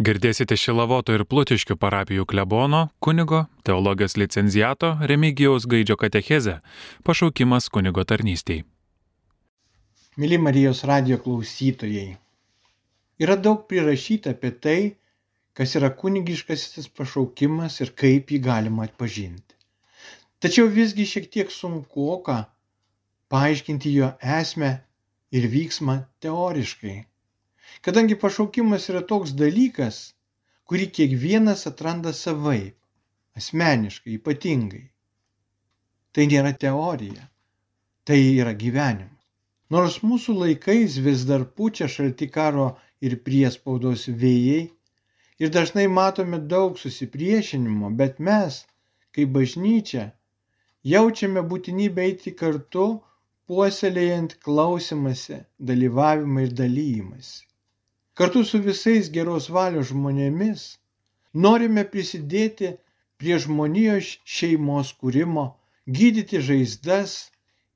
Girdėsite Šilavoto ir Plutiškių parapijų klebono, kunigo, teologijos licenciato Remigijaus Gaidžio katechezę - pašaukimas kunigo tarnystėj. Mili Marijos radio klausytojai, yra daug prirašyta apie tai, kas yra kunigiškasis pašaukimas ir kaip jį galima atpažinti. Tačiau visgi šiek tiek sunku ką paaiškinti jo esmę ir vyksmą teoriškai. Kadangi pašaukimas yra toks dalykas, kurį kiekvienas atranda savaip, asmeniškai, ypatingai. Tai nėra teorija, tai yra gyvenimas. Nors mūsų laikais vis dar pučia šalti karo ir priespaudos vėjai ir dažnai matome daug susipriešinimo, bet mes, kaip bažnyčia, jaučiame būtinybę eiti kartu, puoselėjant klausimąsi, dalyvavimą ir dalymąsi. Kartu su visais geros valios žmonėmis norime prisidėti prie žmonijos šeimos kūrimo, gydyti žaizdas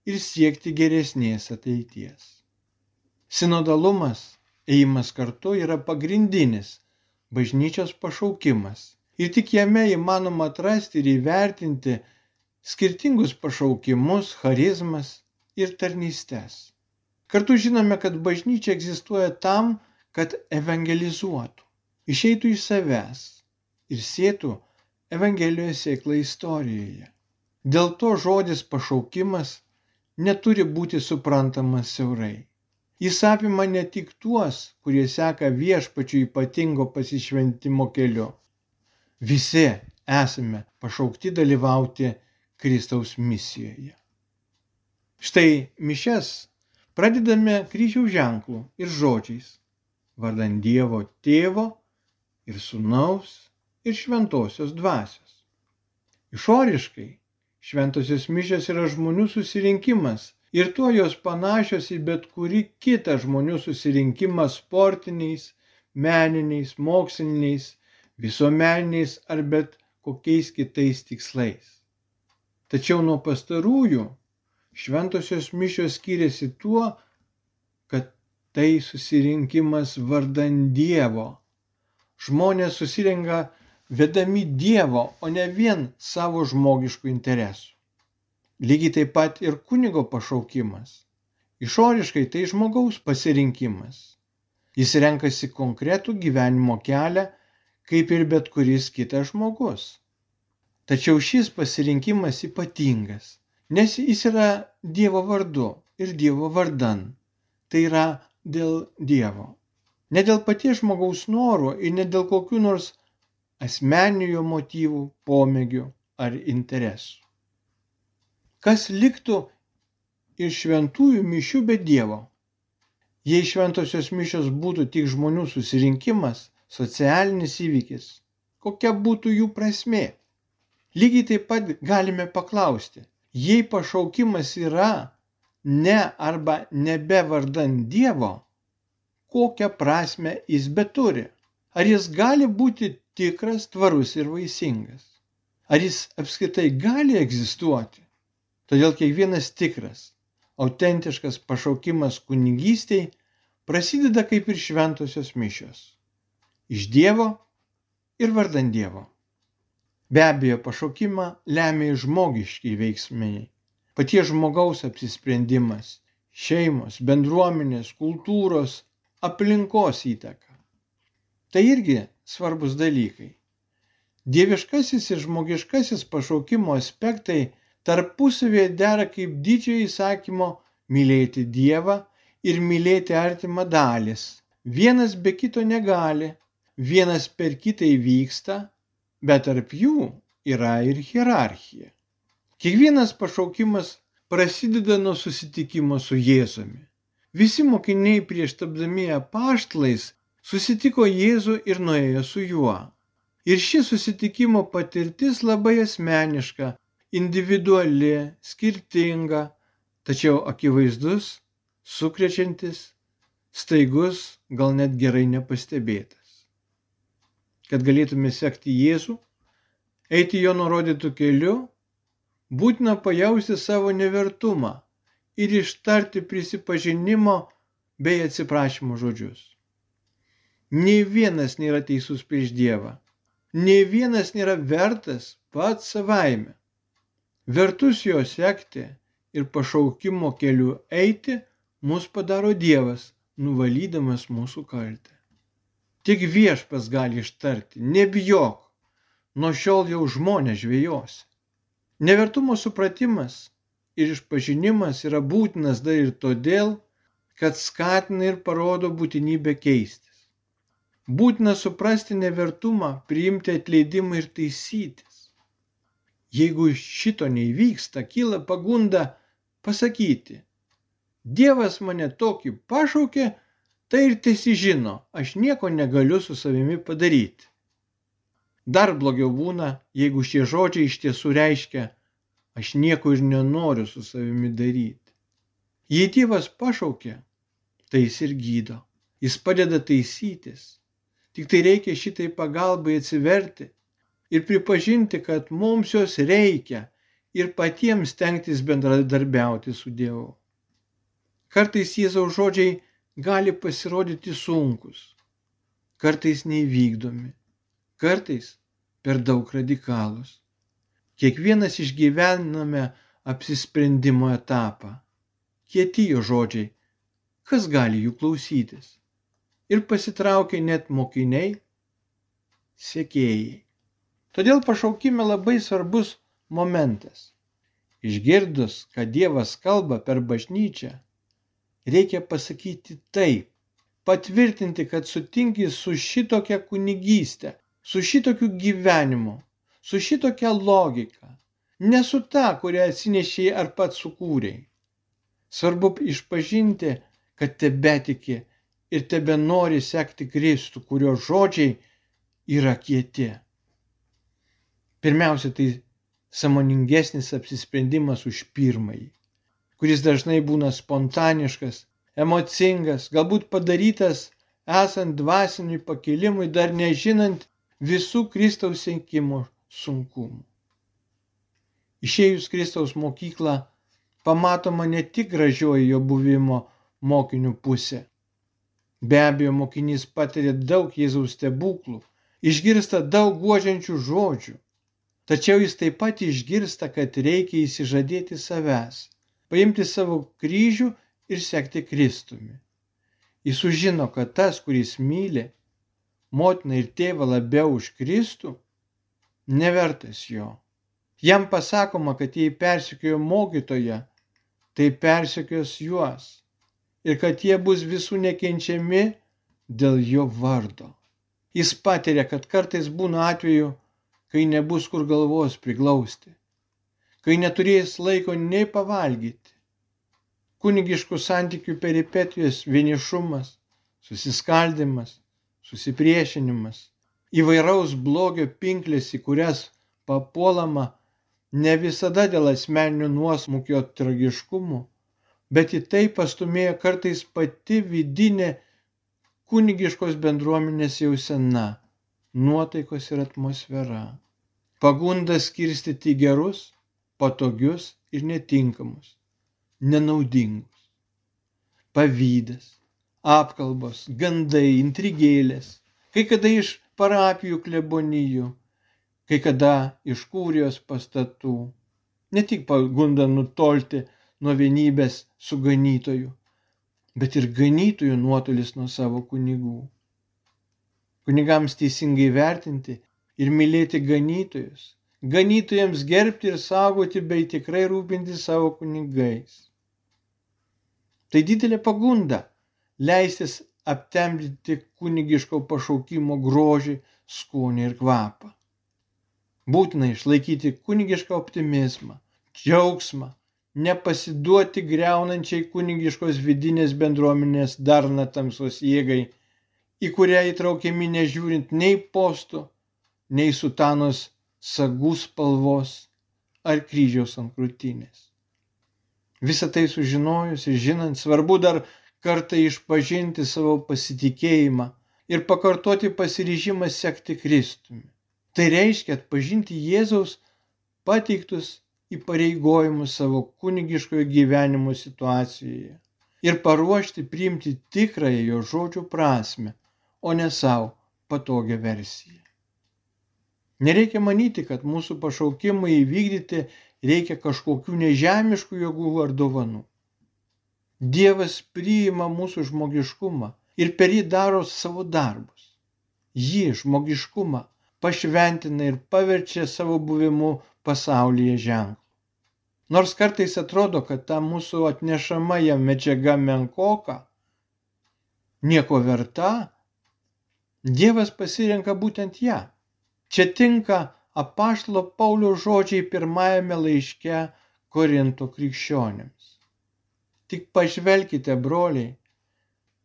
ir siekti geresnės ateities. Sinodalumas, ėjimas kartu yra pagrindinis bažnyčios pašaukimas ir tik jame įmanoma atrasti ir įvertinti skirtingus pašaukimus, charizmas ir tarnystės. Kartu žinome, kad bažnyčia egzistuoja tam, kad evangelizuotų, išeitų iš savęs ir sėtų Evangelijos sėklą istorijoje. Dėl to žodis pašaukimas neturi būti suprantamas siaurai. Jis apima ne tik tuos, kurie seka viešpačių ypatingo pasišventimo keliu. Visi esame pašaukti dalyvauti Kristaus misijoje. Štai mišes pradedame kryžiaus ženklų ir žodžiais vardan Dievo tėvo ir sunaus ir šventosios dvasios. Išoriškai Šventosios mišios yra žmonių susirinkimas ir tuo jos panašios į bet kurį kitą žmonių susirinkimą sportiniais, meniniais, moksliniais, visuomeniniais ar bet kokiais kitais tikslais. Tačiau nuo pastarųjų šventosios mišios skiriasi tuo, tai susirinkimas vardan Dievo. Žmonės susirenka vedami Dievo, o ne vien savo žmogiškų interesų. Lygiai taip pat ir kunigo pašaukimas. Išoriškai tai žmogaus pasirinkimas. Jis renkasi konkretų gyvenimo kelią, kaip ir bet kuris kitas žmogus. Tačiau šis pasirinkimas ypatingas, nes jis yra Dievo vardu ir Dievo vardan. Tai yra dėl Dievo. Ne dėl paties žmogaus norų ir ne dėl kokių nors asmeninių jo motyvų, pomėgių ar interesų. Kas liktų iš šventųjų mišių be Dievo? Jei šventosios mišios būtų tik žmonių susirinkimas, socialinis įvykis, kokia būtų jų prasmė? Lygiai taip pat galime paklausti, jei pašaukimas yra ne arba nebe vardan Dievo, kokią prasme jis beturi? Ar jis gali būti tikras, tvarus ir vaisingas? Ar jis apskritai gali egzistuoti? Todėl kiekvienas tikras, autentiškas pašaukimas kunigystiai prasideda kaip ir šventosios mišios. Iš Dievo ir vardan Dievo. Be abejo, pašaukimą lemia žmogiški veiksmai. Paties žmogaus apsisprendimas, šeimos, bendruomenės, kultūros, aplinkos įtaka. Tai irgi svarbus dalykai. Dieviškasis ir žmogiškasis pašaukimo aspektai tarpusavėje dera kaip didžiojo įsakymo mylėti Dievą ir mylėti artimą dalis. Vienas be kito negali, vienas per kitą įvyksta, bet tarp jų yra ir hierarchija. Kiekvienas pašaukimas prasideda nuo susitikimo su Jėzumi. Visi mokiniai prieš tapdami apaštlais susitiko Jėzų ir nuėjo su juo. Ir ši susitikimo patirtis labai asmeniška, individuali, skirtinga, tačiau akivaizdus, sukrečiantis, staigus, gal net gerai nepastebėtas. Kad galėtume sekti Jėzų, eiti jo nurodytų keliu, būtina pajausti savo nevertumą ir ištarti prisipažinimo bei atsiprašymo žodžius. Nei vienas nėra teisus prieš Dievą. Nei vienas nėra vertas pats savaime. Vertus jo sekti ir pašaukimo keliu eiti mus padaro Dievas, nuvalydamas mūsų kaltę. Tik viešpas gali ištarti, nebijok, nuo šiol jau žmonės žvėjosi. Nevertumo supratimas ir išpažinimas yra būtinas dar ir todėl, kad skatina ir parodo būtinybę keistis. Būtina suprasti nevertumą, priimti atleidimą ir taisytis. Jeigu šito neįvyksta, kyla pagunda pasakyti, Dievas mane tokį pašaukė, tai ir tiesi žino, aš nieko negaliu su savimi padaryti. Dar blogiau būna, jeigu šie žodžiai iš tiesų reiškia, aš nieko ir nenoriu su savimi daryti. Jei Dievas pašaukė, tai jis ir gydo, jis padeda taisytis, Tik tai reikia šitai pagalbai atsiverti ir pripažinti, kad mums jos reikia ir patiems stengtis bendradarbiauti su Dievu. Kartais Jėzaus žodžiai gali pasirodyti sunkus, kartais neįvykdomi, kartais per daug radikalus. Kiekvienas išgyvename apsisprendimo etapą. Kieti jo žodžiai, kas gali jų klausytis? ir pasitraukė net mokiniai, sekėjai. Todėl pašaukime labai svarbus momentas. Išgirdus, kad Dievas kalba per bažnyčią, reikia pasakyti taip, patvirtinti, kad sutinki su šitokia kunigystė, su šitokiu gyvenimu, su šitokia logika, ne su ta, kurią atsinešiai ar pats sukūrėjai. Svarbu išpažinti, kad tebetiki ir tebe nori sekti Kristų, kurio žodžiai yra kieti. Pirmiausia, tai samoningesnis apsisprendimas už pirmąjį, kuris dažnai būna spontaniškas, emocingas, galbūt padarytas esant dvasiniui pakilimui, dar nežinant visų Kristaus senkimo sunkumų. Išėjus Kristaus mokyklą, pamatoma ne tik gražioji jo buvimo mokinių pusė, Be abejo, mokinys patiria daug Jėzaus stebuklų, išgirsta daug guodžiančių žodžių. Tačiau jis taip pat išgirsta, kad reikia įsižadėti savęs, paimti savo kryžių ir sekti Kristumi. Jis sužino, kad tas, kuris myli motiną ir tėvą labiau už Kristų, nevertas jo. Jam pasakoma, kad jei persikėjo mokytoje, tai persikios juos ir kad jie bus visų nekenčiami dėl jo vardo. Jis patiria, kad kartais būna atveju, kai nebus kur galvos priglausti, kai neturės laiko nei pavalgyti. Kunigiškų santykių peripetijos vienišumas, susiskaldimas, susipriešinimas, įvairaus blogio pinklės, į kurias papuolama ne visada dėl asmeninių nuosmukio tragiškumo, bet į tai pastumėjo kartais pati vidinė kunigiškos bendruomenės jausena, nuotaikos ir atmosfera. Pagunda skirstyti gerus, patogius ir netinkamus, nenaudingus. Pavydas, apkalbos, gandai, intrigėlės, kai kada iš parapijų klebonijų, kai kada iš kūrijos pastatų. Ne tik pagunda nutolti nuo vienybės su ganytoju, bet ir ganytojų nuotolis nuo savo kunigų. Kunigams teisingai vertinti ir mylėti ganytojus, ganytojams gerbti ir saugoti bei tikrai rūpinti savo kunigais. Tai didelė pagunda leistis aptemdyti kunigiško pašaukimo grožį, skonį ir kvapą. Būtina išlaikyti kunigišką optimizmą, džiaugsmą, nepasiduoti greunančiai kunigiškos vidinės bendruomenės darna tamsos jėgai, į kurią įtraukiami nežiūrint nei postų, nei sutanos sagų spalvos ar kryžiaus ant krūtinės. Visą tai sužinojus ir žinant, svarbu dar kartą išpažinti savo pasitikėjimą ir pakartoti pasiryžimą sekti Kristumi. Tai reiškia atpažinti Jėzaus pateiktus įpareigojimus savo kunigiškojo gyvenimo situacijoje ir paruošti priimti tikrąją jo žodžių prasme, o ne savo patogią versiją. Nereikia manyti, kad mūsų pašaukimui įvykdyti reikia kažkokių nežemiškų jėgų ar dovanų. Dievas priima mūsų žmogiškumą ir per jį daro savo darbus. Jį žmogiškumą pašventina ir paverčia savo buvimu pasaulyje ženklų. Nors kartais atrodo, kad ta mūsų atnešama jam medžiaga menkoka, nieko verta, Dievas pasirenka būtent ją. Čia tinka apaštalo Paulių žodžiai pirmajame laiške Korinto krikščionėms. Tik pažvelkite, broliai,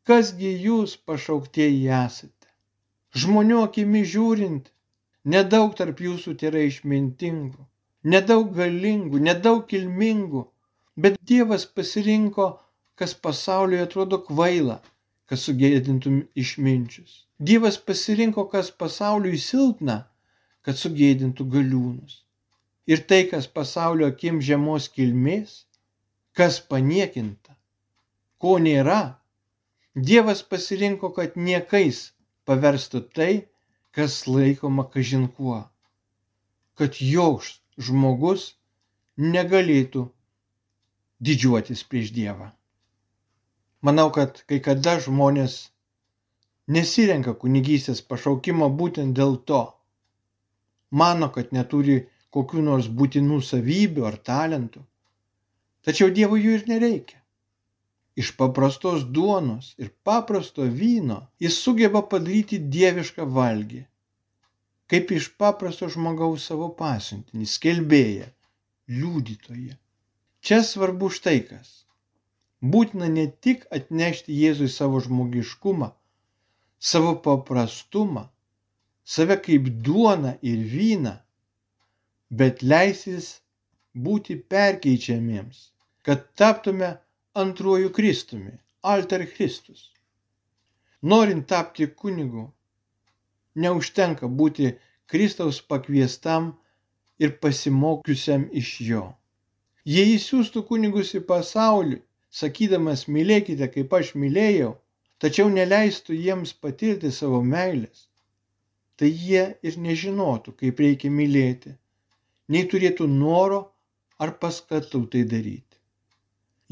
kasgi jūs pašauktieji esate. Žmonių akimi žiūrint, nedaug tarp jūsų yra išmintingų, nedaug galingų, nedaug kilmingų, bet Dievas pasirinko, kas pasaulyje atrodo kvaila, kad sugėdintum išminčius. Dievas pasirinko, kas pasauliui silpna, kad sugėdintų galiūnus. Ir tai, kas pasaulio akim žemos kilmės, kas paniekinta, ko nėra, Dievas pasirinko, kad niekais paverstų tai, kas laikoma kažinkuo, kad joks žmogus negalėtų didžiuotis prieš Dievą. Manau, kad kai kada žmonės nesirenka kunigystės pašaukimo būtent dėl to. Mano, kad neturi kokių nors būtinų savybių ar talentų. Tačiau Dievui jų ir nereikia. Iš paprastos duonos ir paprasto vyno jis sugeba padaryti dievišką valgį. Kaip iš paprasto žmogaus savo pasiuntinį, skelbėją, liudytoją. Čia svarbu štai kas. Būtina ne tik atnešti Jėzui savo žmogiškumą, savo paprastumą, save kaip duoną ir vyną, bet leisis būti perkeičiamiems, kad taptume antruoju Kristumi, alter Kristus. Norint tapti kunigu, neužtenka būti Kristaus pakviestam ir pasimokiusiam iš jo. Jei įsiūstų kunigus į pasaulį, sakydamas mylėkite, kaip aš mylėjau, tačiau neleistų jiems patirti savo meilės, tai jie ir nežinotų, kaip reikia mylėti, nei turėtų noro ar paskatų tai daryti.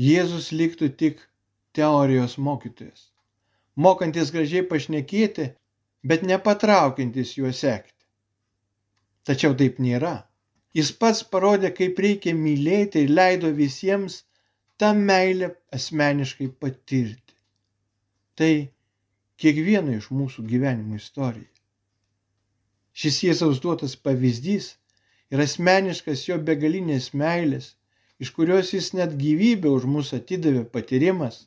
Jėzus liktų tik teorijos mokytojas, mokantis gražiai pašnekėti, bet nepatraukintis juos sekti. Tačiau taip nėra. Jis pats parodė, kaip reikia mylėti ir leido visiems tą meilę asmeniškai patirti tai kiekvieno iš mūsų gyvenimo istorija. Šis Jėzaus duotas pavyzdys yra asmeniškas jo begalinės meilės, iš kurios jis net gyvybę už mus atidavė patyrimas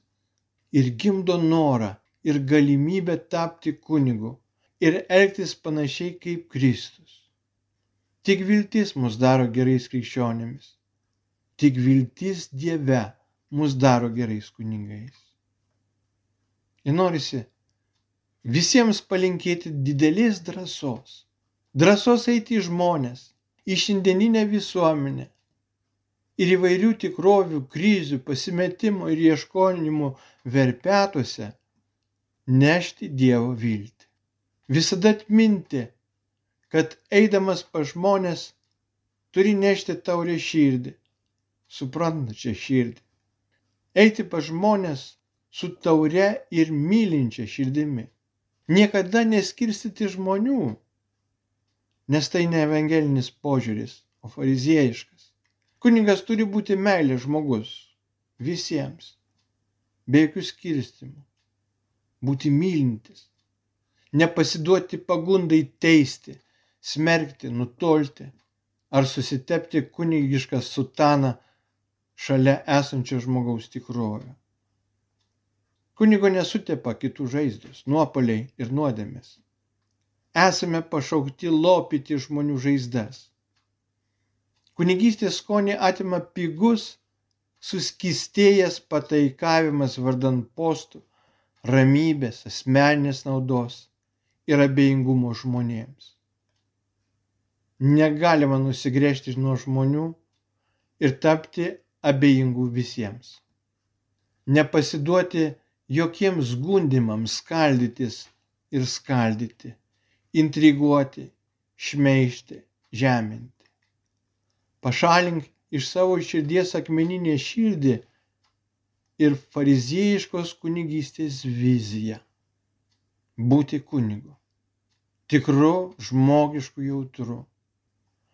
ir gimdo norą ir galimybę tapti kunigu ir elgtis panašiai kaip Kristus. Tik viltis mus daro gerais krikščionėmis. Tik viltis Dieve mus daro gerais kunigais. Ir norisi visiems palinkėti didelės drąsos. Drąsos eiti į žmonės, į šiandieninę visuomenę ir įvairių tikrovių, krizių, pasimetimo ir ieškonimų verpetuose nešti Dievo viltį. Visada atminti, kad eidamas pa žmonės turi nešti taurę širdį, suprantačią širdį. Eiti pa žmonės su taure ir mylinčia širdimi. Niekada neskirstyti žmonių, nes tai ne evangelinis požiūris, o fariziejiškas. Kuningas turi būti meilė žmogus visiems, be jokių skirstimų, būti mylintis, nepasiduoti pagundai teisti, smerkti, nutolti ar susitepti kunigišką sutaną šalia esančio žmogaus tikrovę. Kunigo nesutepa kitų žaizdos, nuopoliai ir nuodėmės. Esame pašaukti lopyti žmonių žaizdas. Kunigystės skonį atima pigus, suskistėjęs pataikavimas vardant postų, ramybės, asmeninės naudos ir abejingumo žmonėms. Negalima nusigręžti nuo žmonių ir tapti abejingų visiems. Nepasiduoti jokiems gundimams skaldytis ir skaldyti, intriguoti, šmeižti, žeminti. Pašalink iš savo širdies akmeninę širdį ir fariziejiškos kunigystės viziją. Būti kunigu. Tikru žmogišku jautru.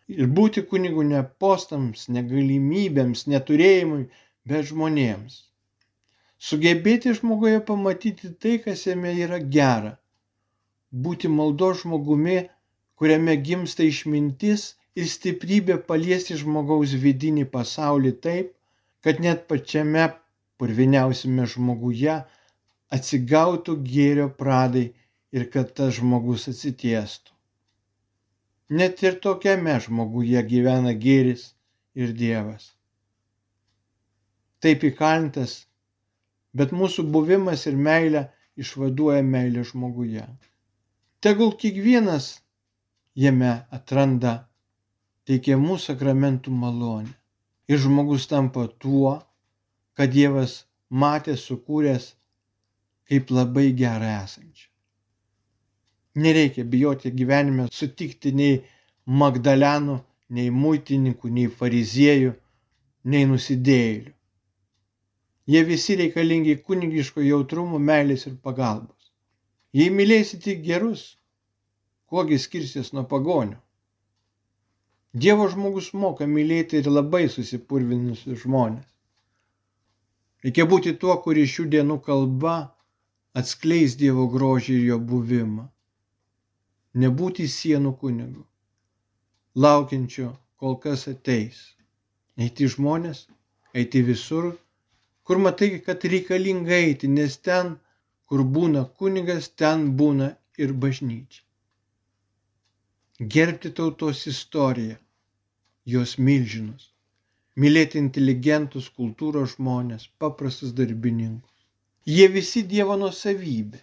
Ir būti kunigu ne postams, ne galimybėms, neturėjimui, bet žmonėms. Sugebėti žmoguje pamatyti tai, kas jame yra gera. Būti maldo žmogumi, kuriame gimsta išmintis ir stiprybė paliesti žmogaus vidinį pasaulį taip, kad net pačiame purviniausiame žmoguje atsigautų gėrio pradai ir kad tas žmogus atsitiestų. Net ir tokiame žmoguje gyvena gėris ir Dievas. Taip įkalintas, bet mūsų buvimas ir meilė išvaduoja meilę žmoguje. Tegul kiekvienas jame atranda teikiamų sakramentų malonę. Ir žmogus tampa tuo, kad Dievas matė sukūręs kaip labai gerą esančią. Nereikia bijoti gyvenime sutikti nei Magdalenų, nei muitininkų, nei fariziejų, nei nusidėjėlių. Jie visi reikalingi kunigiško jautrumo, meilės ir pagalbos. Jei mylėsite gerus, kuogi skirsis nuo pagonių. Dievo žmogus moka mylėti ir labai susipurvinusius žmonės. Reikia būti tuo, kuris šių dienų kalba atskleis Dievo grožį ir jo buvimą. Nebūti sienų kunigu, laukiančio, kol kas ateis. Eiti žmonės, eiti visur, kur matai, kad reikalinga eiti, nes ten, kur būna kunigas, ten būna ir bažnyčia gerbti tautos istoriją, jos milžinus, mylėti inteligentus, kultūros žmonės, paprastus darbininkus. Jie visi Dievo nusavybė,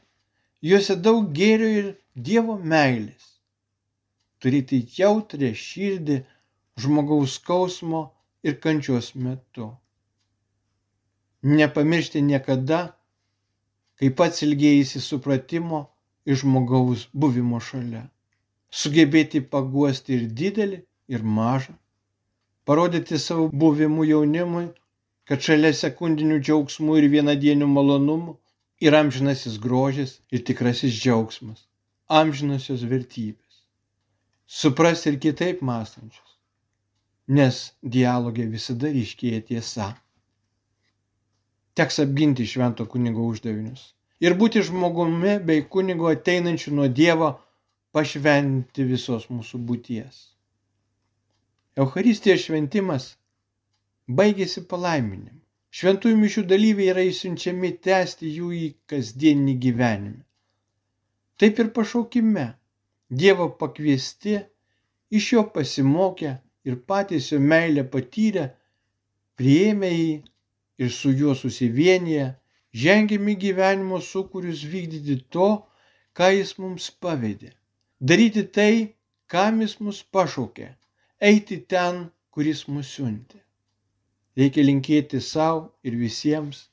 juose daug gėrio ir Dievo meilės. Turėti jautrę širdį žmogaus skausmo ir kančios metu. Nepamiršti niekada, kai pats ilgėjasi supratimo iš žmogaus buvimo šalia sugebėti paguosti ir didelį, ir mažą, parodyti savo buvimu jaunimui, kad šalia sekundinių džiaugsmų ir vienadienių malonumų yra amžinasis grožis ir tikrasis džiaugsmas, amžinosios vertybės. Supras ir kitaip mąstančius, nes dialogė visada ryškėja tiesa. Teks apginti švento kunigo uždavinius ir būti žmogumi bei kunigo ateinančiu nuo Dievo pašventi visos mūsų būties. Eucharistijos šventimas baigėsi palaiminimu. Šventųjų mišių dalyviai yra įsiunčiami tęsti jų į kasdienį gyvenimą. Taip ir pašaukime. Dievo pakviesti, iš jo pasimokę ir patys jo meilę patyrę, prieėmė jį ir su juo susivienyje, žengėme gyvenimo sukūrius vykdyti to, ką jis mums pavedė daryti tai, kam jis mus pašaukė, eiti ten, kuris mus siuntė. Reikia linkėti savo ir visiems,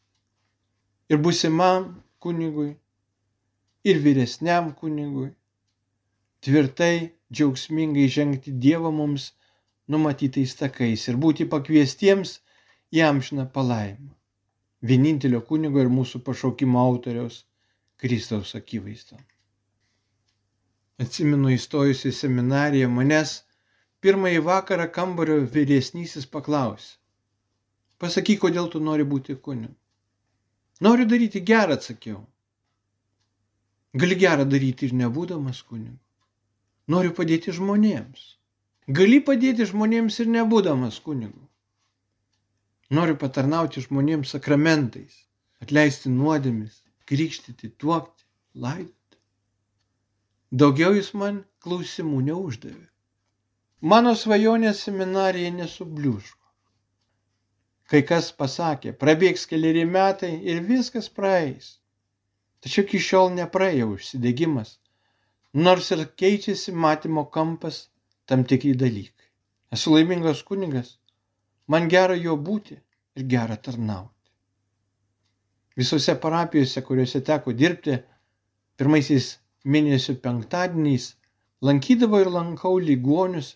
ir busimam kunigui, ir vyresniam kunigui, tvirtai, džiaugsmingai žengti Dievo mums numatytais takais ir būti pakviestiems į amžiną palaimą. Vienintelio kunigo ir mūsų pašaukimo autoriaus Kristaus akivaizdą atsimenu įstojus į seminariją manęs pirmąjį vakarą kambario vyresnysis paklausė. Pasakyk, kodėl tu nori būti kunigu. Noriu daryti gerą, atsakiau. Gali gerą daryti ir nebūdamas kunigu. Noriu padėti žmonėms. Gali padėti žmonėms ir nebūdamas kunigu. Noriu patarnauti žmonėms sakramentais, atleisti nuodėmis, krikštyti, tuokti, laidoti. Daugiau jis man klausimų neuždavė. Mano svajonės seminarija nesubliuško. Kai kas pasakė, prabėgs keliari metai ir viskas praeis. Tačiau iki šiol nepraėjo užsidegimas, nors ir keičiasi matymo kampas tam tikri dalykai. Esu laimingas kunigas, man gera jo būti ir gera tarnauti. Visose parapijose, kuriuose teko dirbti, pirmaisiais mėnesio penktadieniais lankydavo ir lankau ligonius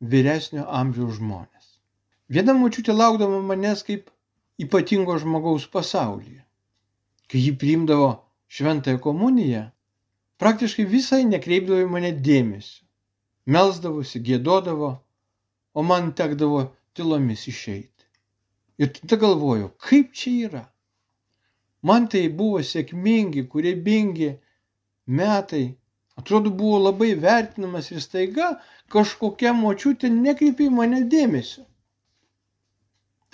vyresnio amžiaus žmonės. Viena močiutė laukdavo manęs kaip ypatingo žmogaus pasaulyje. Kai ji priimdavo šventąją komuniją, praktiškai visai nekreipdavo į mane dėmesio. Melsdavosi, gėdodavo, o man tekdavo tylomis išeiti. Ir tada galvoju, kaip čia yra. Man tai buvo sėkmingi, kūrybingi metai, atrodo buvo labai vertinamas ir staiga kažkokia močiutė nekreipė į mane dėmesio.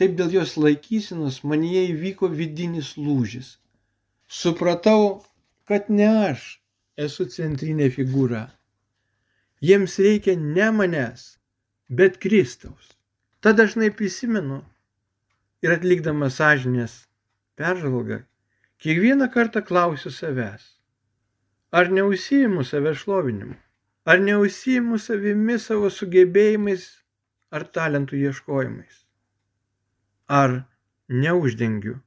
Taip dėl jos laikysinos manyje įvyko vidinis lūžis. Supratau, kad ne aš esu centrinė figūra. Jiems reikia ne manęs, bet Kristaus. Ta dažnai prisimenu ir atlikdamas sąžinės peržvalgą, kiekvieną kartą klausiu savęs, ar neusijimu save šlovinimu, ar neusijimu savimi savo sugebėjimais ar talentų ieškojimais, ar neuždengiu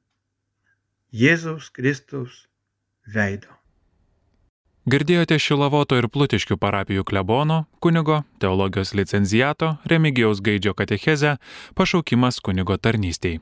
Jėzaus Kristaus veido. Girdėjote Šilavoto ir Plutiškių parapijų klebono, kunigo, teologijos licencijato, Remigijaus Gaidžio katechezę, pašaukimas kunigo tarnystėj.